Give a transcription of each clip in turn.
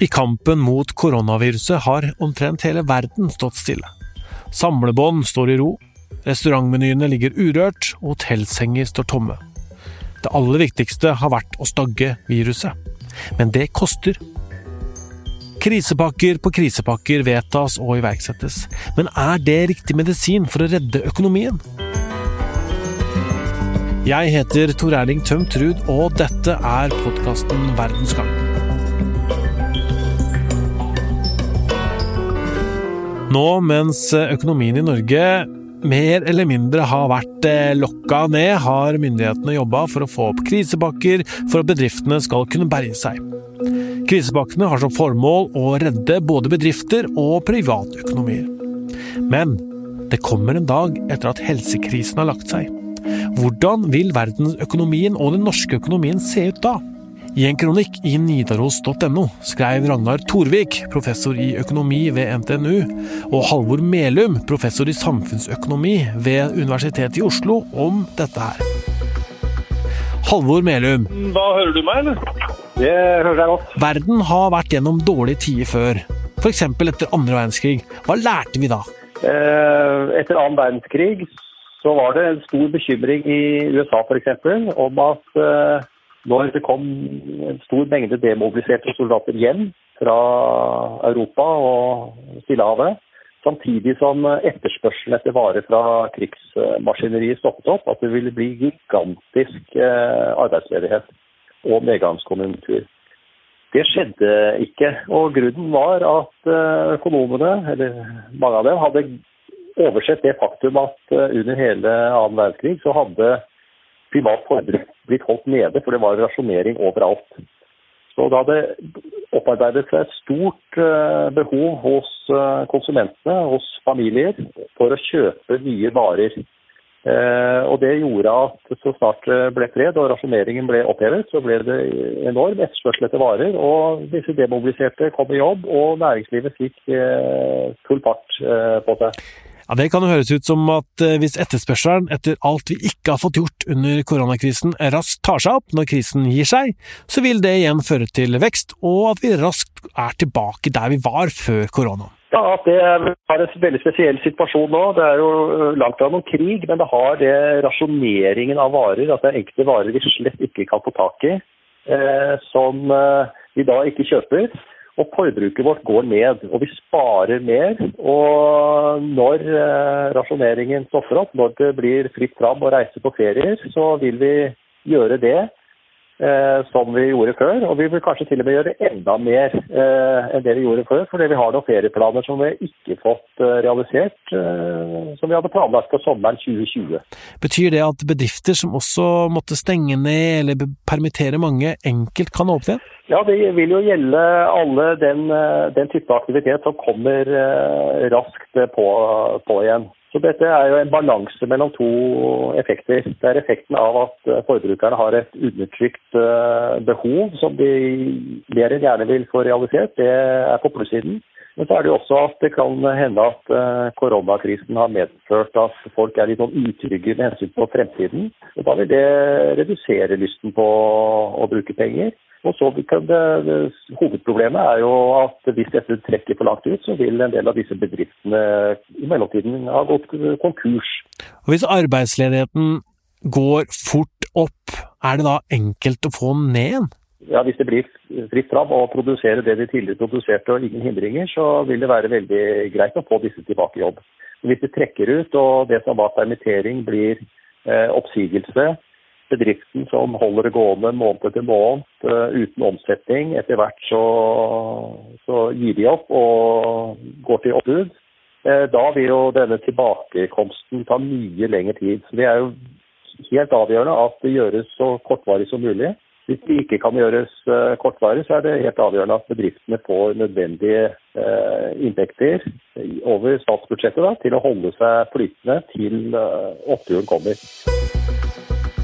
I kampen mot koronaviruset har omtrent hele verden stått stille. Samlebånd står i ro, restaurantmenyene ligger urørt, og hotellsenger står tomme. Det aller viktigste har vært å stagge viruset. Men det koster. Krisepakker på krisepakker vedtas og iverksettes. Men er det riktig medisin for å redde økonomien? Jeg heter Tor Erling Tømt Ruud, og dette er podkasten Verdensgang. Nå mens økonomien i Norge mer eller mindre har vært eh, lokka ned, har myndighetene jobba for å få opp krisepakker for at bedriftene skal kunne berge seg. Krisepakkene har som formål å redde både bedrifter og privatøkonomier. Men det kommer en dag etter at helsekrisen har lagt seg. Hvordan vil verdensøkonomien og den norske økonomien se ut da? I en kronikk i nidaros.no skrev Ragnar Torvik, professor i økonomi ved NTNU, og Halvor Melum, professor i samfunnsøkonomi ved Universitetet i Oslo, om dette her. Halvor Melum. Hva hører du meg, eller? Det hører jeg godt. Verden har vært gjennom dårlige tider før, f.eks. etter andre verdenskrig. Hva lærte vi da? Eh, etter annen verdenskrig så var det en stor bekymring i USA f.eks. om at eh, når det kom en stor mengde demobiliserte soldater hjem fra Europa og Stillehavet, samtidig som etterspørselen etter varer fra krigsmaskineriet stoppet opp, at det ville bli gigantisk eh, arbeidsledighet og medgangskonjunktur. Det skjedde ikke, og grunnen var at eh, økonomene, eller mange av dem, hadde oversett det faktum at eh, under hele annen verdenskrig så hadde privat forbruk blitt holdt nede, for det var rasjonering overalt. Så det hadde opparbeidet seg et stort eh, behov hos eh, konsumentene, hos familier, for å kjøpe nye varer. Eh, og Det gjorde at så snart det ble fred og rasjoneringen ble opphevet, så ble det enorm etterspørsel etter varer. og Disse demobiliserte kom i jobb, og næringslivet fikk full fart på seg. Ja, Det kan jo høres ut som at eh, hvis etterspørselen etter alt vi ikke har fått gjort under koronakrisen raskt tar seg opp når krisen gir seg, så vil det igjen føre til vekst, og at vi raskt er tilbake der vi var før korona. Ja, at Det er en veldig spesiell situasjon nå. Det er jo langt fra noen krig, men det har det rasjoneringen av varer, at det er enkelte varer vi slett ikke kan få tak i, eh, som eh, vi da ikke kjøper. Og forbruket vårt går ned, og vi sparer mer. Og når eh, rasjoneringen stopper opp, når det blir fritt fram å reise på ferier, så vil vi gjøre det som vi gjorde før. Og vi vil kanskje til og med gjøre enda mer eh, enn det vi gjorde før, fordi vi har noen ferieplaner som vi ikke fått eh, realisert, eh, som vi hadde planlagt for sommeren 2020. Betyr det at bedrifter som også måtte stenge ned eller permittere mange, enkelt kan åpne igjen? Ja, det vil jo gjelde alle den, eh, den type aktivitet som kommer eh, raskt på, på, igjen. Så Dette er jo en balanse mellom to effekter. Det er effekten av at eh, forbrukerne har et undertrykt behov som de mer enn gjerne vil få realisert. Det er på plussiden. Men så er det jo også at det kan hende at koronakrisen har medført at folk er litt sånn utrygge med hensyn på fremtiden. Og Da vil det redusere lysten på å bruke penger. Og så kan det, Hovedproblemet er jo at hvis dette trekker for langt ut, så vil en del av disse bedriftene i mellomtiden ha gått konkurs. Og Hvis arbeidsledigheten går fort opp, er det da enkelt å få den ned? Ja, Hvis det blir fritt fram å produsere det de tidligere produserte og ingen hindringer, så vil det være veldig greit å få disse tilbake i jobb. Hvis det trekker ut og det som var permittering blir eh, oppsigelse, bedriften som holder det gående måned etter måned uh, uten omsetning. Etter hvert så, så, gir de opp og går til oppbud. Uh, da vil jo denne tilbakekomsten ta mye lengre tid. Så Det er jo helt avgjørende at det gjøres så kortvarig som mulig. Hvis det ikke kan gjøres uh, kortvarig, så er det helt avgjørende at bedriftene får nødvendige inntekter over statsbudsjettet da, til å holde seg flytende til oppturen kommer.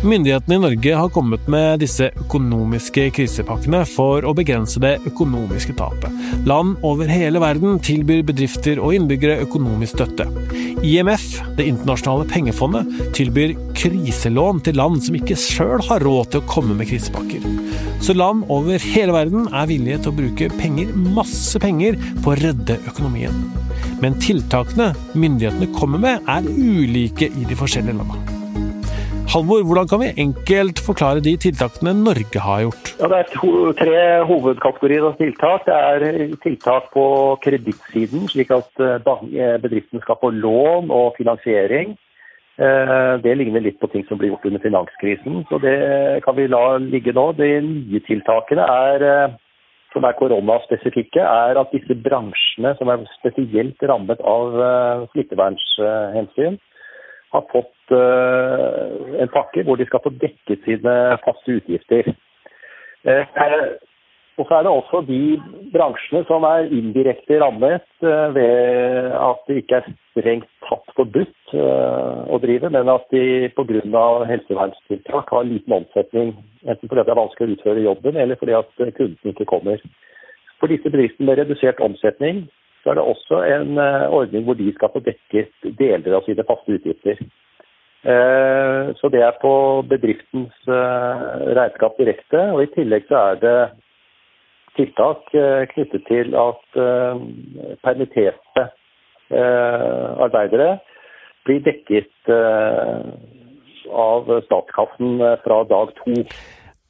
Myndighetene i Norge har kommet med disse økonomiske krisepakkene for å begrense det økonomiske tapet. Land over hele verden tilbyr bedrifter og innbyggere økonomisk støtte. IMF, Det internasjonale pengefondet, tilbyr kriselån til land som ikke sjøl har råd til å komme med krisepakker. Så land over hele verden er villige til å bruke penger, masse penger, på å redde økonomien. Men tiltakene myndighetene kommer med, er ulike i de forskjellige landene. Halvor, hvordan kan vi enkelt forklare de tiltakene Norge har gjort? Ja, det er tre hovedkategorier av tiltak. Det er tiltak på kredittsiden, slik at eh, eh, bedriftene skal få lån og finansiering. Eh, det ligner litt på ting som ble gjort under finanskrisen, så det kan vi la ligge nå. De nye tiltakene er, som er koronaspesifikke, er at disse bransjene som er spesielt rammet av smittevernhensyn, har fått uh, en pakke hvor de skal få dekket sine faste utgifter. Uh, og så er det også de bransjene som er indirekte rammet uh, ved at det ikke er strengt tatt forbudt å drive, men at de pga. helsevernstiltak har liten omsetning. Enten fordi det er vanskelig å utføre jobben, eller fordi at kunden ikke kommer. For disse bedriftene med redusert omsetning så er det også en eh, ordning hvor de skal få dekket deler av sine faste utgifter. Eh, så det er på bedriftens eh, regnskap direkte. Og i tillegg så er det tiltak knyttet til at permitterte arbeidere blir dekket av statskassen fra dag to.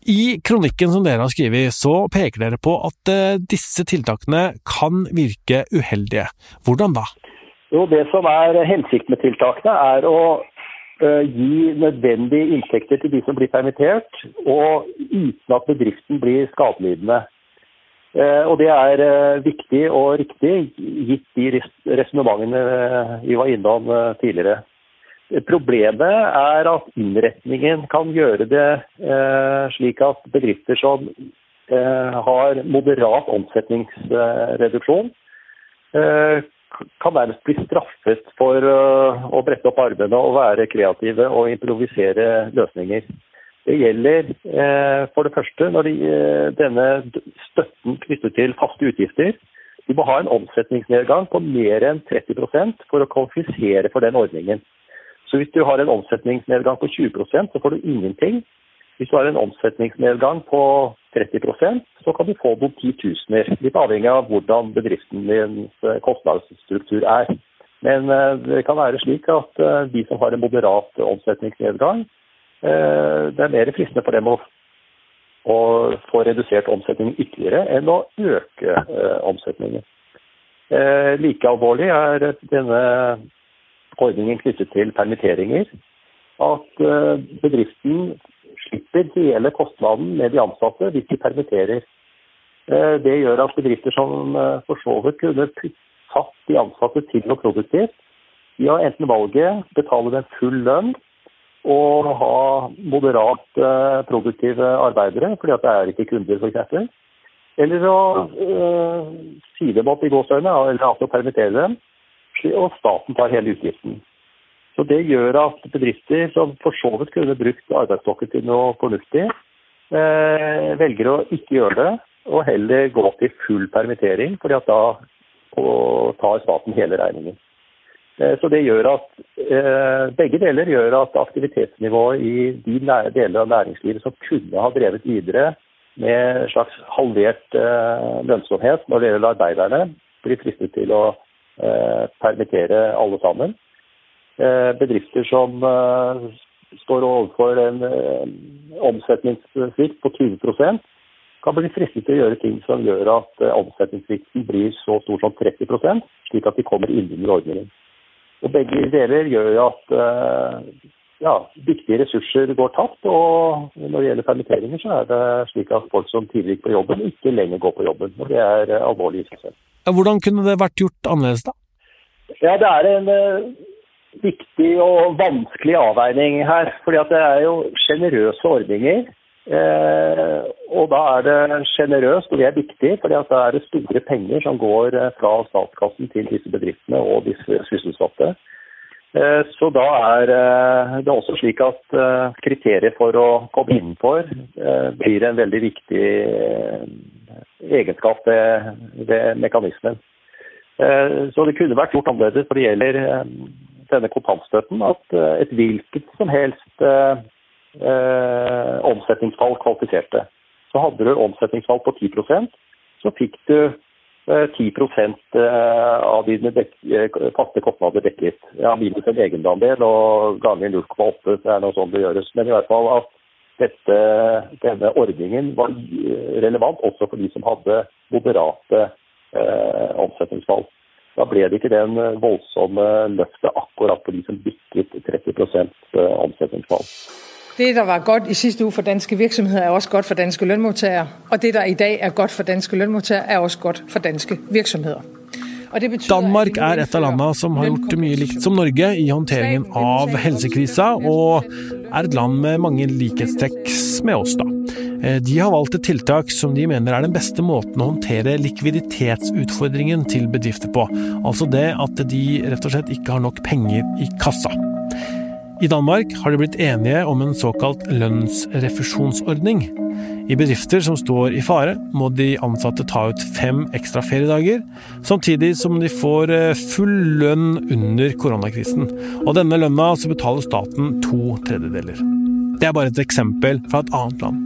I kronikken som dere har skrevet, så peker dere på at uh, disse tiltakene kan virke uheldige. Hvordan da? Jo, Det som er hensikten med tiltakene, er å uh, gi nødvendige inntekter til de som blir permittert, og uten at bedriften blir skadelidende. Uh, og Det er viktig og riktig, gitt de resonnementene vi var innom tidligere. Problemet er at innretningen kan gjøre det eh, slik at bedrifter som eh, har moderat omsetningsreduksjon, eh, kan nærmest bli straffet for eh, å brette opp armene og være kreative og improvisere løsninger. Det gjelder eh, for det første når de, eh, denne støtten knyttet til faste utgifter. De må ha en omsetningsnedgang på mer enn 30% for å kvalifisere for den ordningen. Så hvis du har en omsetningsnedgang på 20% så får du ingenting. Hvis du har en omsetningsnedgang på 30% så kan du få noen titusener. Litt avhengig av hvordan bedriften dins kostnadsstruktur er. Men eh, det kan være slik at eh, de som har en moderat omsetningsnedgang, det er mer fristende for dem å, å få redusert omsetningen ytterligere enn å øke omsetningen. Like alvorlig er denne ordningen knyttet til permitteringer. At eh, bedriften slipper hele kostnaden med de ansatte hvis de permitterer. Eh, det gjør at bedrifter som eh, for så vidt kunne tatt de ansatte til noe produktivt, de har enten valget betale dem full lønn og ha moderat produktive arbeidere, fordi at det er ikke kunder f.eks. Eller å si dem opp i gåsøgne, eller altså permittere dem og staten tar hele utgiften. Så Det gjør at bedrifter som for så vidt kunne brukt arbeidsstokken til noe fornuftig, eh, velger å ikke gjøre det, og heller gå til full permittering, fordi at da tar staten hele regningen. Eh, så det gjør at eh, Begge deler gjør at aktivitetsnivået i de deler av næringslivet som kunne ha drevet videre med en slags halvert eh, lønnsomhet når det gjelder arbeiderne, blir fristet til å permittere alle sammen. Eh, bedrifter som eh, står overfor en omsetningssvikt på 20% kan bli fristet til å gjøre ting som gjør at omsetningssvikten blir så stor som 30% slik at de kommer inn under ordningen. Og Begge deler gjør at ja, viktige ressurser går tapt. Og når det gjelder permitteringer, så er det slik at folk som tidligere gikk på jobben, ikke lenger går på jobben. Og det er alvorlig i seg selv. Hvordan kunne det vært gjort annerledes, da? Ja, Det er en uh, viktig og vanskelig avveining her. fordi det er jo sjenerøse ordninger. Eh, og da er det sjenerøst, og det er viktig, fordi da er det store penger som går uh, fra statskassen til disse bedriftene og disse sysselsatte. Så da er det også slik at kriteriet for å komme innenfor blir en veldig viktig egenskap ved, ved mekanismen. Så det kunne vært gjort annerledes når det gjelder denne kontantstøtten, at et hvilket som helst omsetningsfall kvalifiserte. Så hadde du omsetningsfall på 10% så fikk du 10 eh, eh, av dine eh, faste kostnader dekket. Ja, minus en egenandel og ganger 0,8, det er noe sånn det gjøres. Men i hvert fall at dette, denne ordningen var relevant også for de som hadde moderate eh, omsetningsfall. Da ble det ikke den voldsomme løftet akkurat på de som bikket 30% omsetningsfall. Det, der var godt i sidste uge for danske virksomheder, er også godt for danske lønmodtagere. Og det, der i dag er godt for danske lønmodtagere, er også godt for danske virksomheder. Danmark er et av landene som har gjort mye likt som Norge i håndteringen av helsekrisa, og er et land med mange likhetstrekk med oss, da. Eh, de har valgt et tiltak som de mener er den beste måten å håndtere likviditetsutfordringen til bedrifter på. Altså det at de rett og slett ikke har nok penger i kassa. I Danmark har de blitt enige om en såkalt lønnsrefusjonsordning. I bedrifter som står i fare, må de ansatte ta ut fem ekstra feriedager, samtidig som de får eh, full lønn under koronakrisen. Og denne lønna så betaler staten to tredjedeler. Det er bare et eksempel fra et annet land.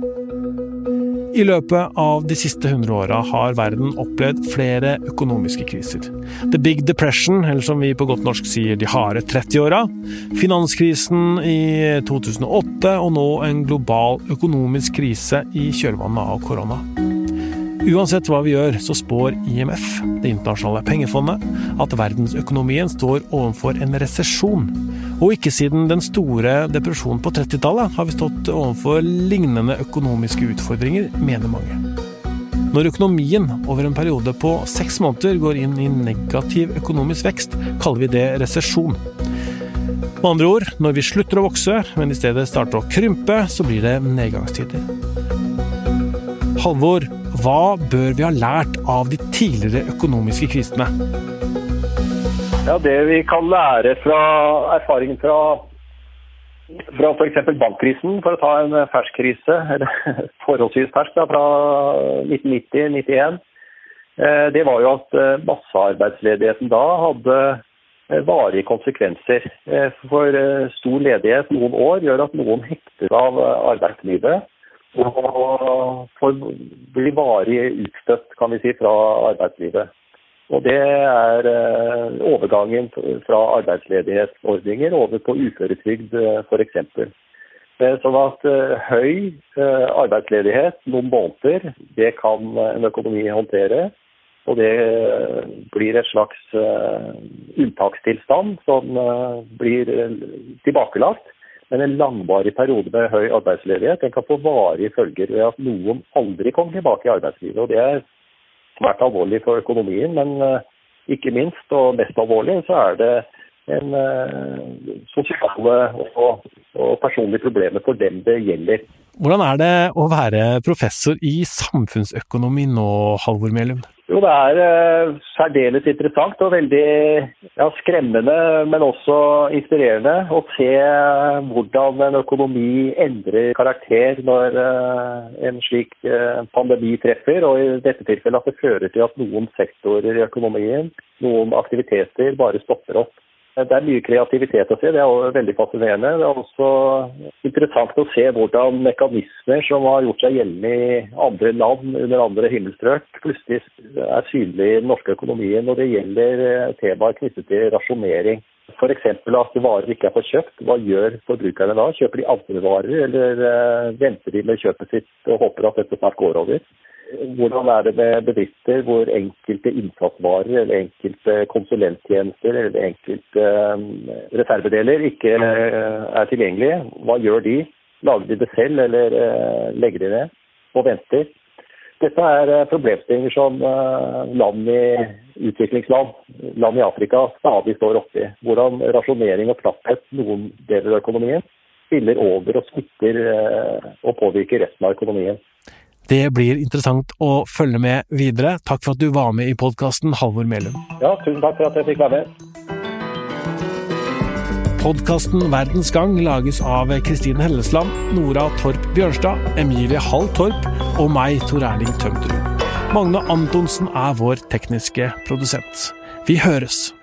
I løpet av de siste 100 åra har verden opplevd flere økonomiske kriser. The Big Depression, eller som vi på godt norsk sier de harde 30-åra, finanskrisen i 2008 og nå en global økonomisk krise i kjølvannet av korona. Uansett hva vi gjør, så spår IMF, Det internasjonale pengefondet, at verdensøkonomien står overfor en resesjon. Og ikke siden den store depresjonen på 30-tallet har vi stått overfor lignende økonomiske utfordringer, mener mange. Når økonomien over en periode på seks måneder går inn i negativ økonomisk vekst, kaller vi det resesjon. Med andre ord, når vi slutter å vokse, men i stedet starter å krympe, så blir det nedgangstider. Halvor, hva bør vi ha lært av de tidligere økonomiske krisene? Ja, Det vi kan lære fra erfaringen fra, fra f.eks. bankkrisen, for å ta en fersk krise, eller forholdsvis fersk, da, fra 1990-1991, eh, det var jo at eh, massearbeidsledigheten da hadde eh, varige konsekvenser. For stor ledighet noen år gjør at noen hekter av arbeidslivet og blir varig utstøtt kan vi si, fra arbeidslivet. Og Det er eh, overgangen fra arbeidsledighetsordninger over på uføretrygd eh, f.eks. Eh, sånn at høy arbeidsledighet noen måneder, det kan en økonomi håndtere. Og det blir et slags unntakstilstand som blir tilbakelagt. Men en langvarig periode med høy arbeidsledighet den kan få varige følger ved at noen aldri kommer tilbake i arbeidslivet. og Det er svært alvorlig for økonomien, men eh, ikke minst og mest alvorlig så er det en uh, sosiale og, og personlige problemer for dem det gjelder. Hvordan er det å være professor i samfunnsøkonomi nå, Halvor Melum? Jo, det er uh, særdeles interessant og veldig ja, skremmende, men også inspirerende å se hvordan en økonomi endrer karakter når uh, en slik uh, pandemi treffer. Og i dette tilfellet at det fører til at noen sektorer i økonomien, noen aktiviteter, bare stopper opp. Det er mye kreativitet å se, det er veldig fascinerende. Det er også interessant å se hvordan mekanismer som har gjort seg gjeldende i andre land under andre himmelstrøk, plutselig er synlige i den norske økonomien når det gjelder eh, temaer knyttet til rasjonering. F.eks. at varer ikke er fått kjøpt. Hva gjør forbrukerne da? Kjøper de andre varer, eller eh, venter de med kjøpet sitt og håper at dette snart går over? Hvordan er det med bedrifter hvor enkelte innsatsvarer eller enkelte konsulenttjenester eller enkelte um, reservedeler ikke uh, er tilgjengelige? Hva gjør de? Lager de det selv, eller uh, legger de ned og venter? Dette er problemstillinger som land i utviklingsland, land i Afrika, stadig står oppi. Hvordan rasjonering og knapphet noen deler av økonomien spiller over og smitter og påvirker resten av økonomien. Det blir interessant å følge med videre. Takk for at du var med i podkasten, Halvor Melum. Ja, tusen takk for at jeg fikk være med. Podkasten Verdens gang lages av Kristine Hellesland, Nora Torp Bjørnstad, Emilie Hall Torp og meg, Tor Erling Tømterud. Magne Antonsen er vår tekniske produsent. Vi høres!